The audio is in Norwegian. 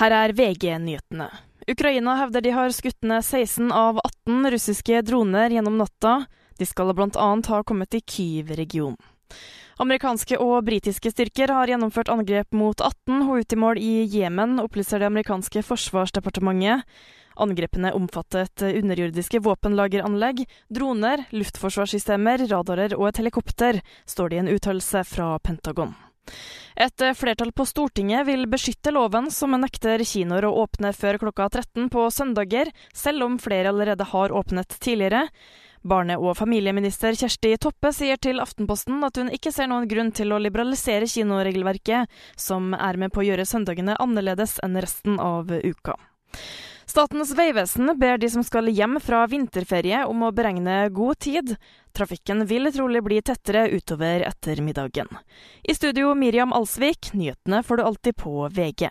Her er VG-nyhetene. Ukraina hevder de har skutt ned 16 av 18 russiske droner gjennom natta. De skal bl.a. ha kommet i Kyiv-regionen. Amerikanske og britiske styrker har gjennomført angrep mot 18 Houthi-mål i Jemen, opplyser det amerikanske forsvarsdepartementet. Angrepene omfattet underjordiske våpenlageranlegg, droner, luftforsvarssystemer, radarer og et helikopter, står det i en uttalelse fra Pentagon. Et flertall på Stortinget vil beskytte loven som nekter kinoer å åpne før klokka 13 på søndager, selv om flere allerede har åpnet tidligere. Barne- og familieminister Kjersti Toppe sier til Aftenposten at hun ikke ser noen grunn til å liberalisere kinoregelverket, som er med på å gjøre søndagene annerledes enn resten av uka. Statens vegvesen ber de som skal hjem fra vinterferie om å beregne god tid. Trafikken vil trolig bli tettere utover ettermiddagen. I studio Miriam Alsvik, nyhetene får du alltid på VG.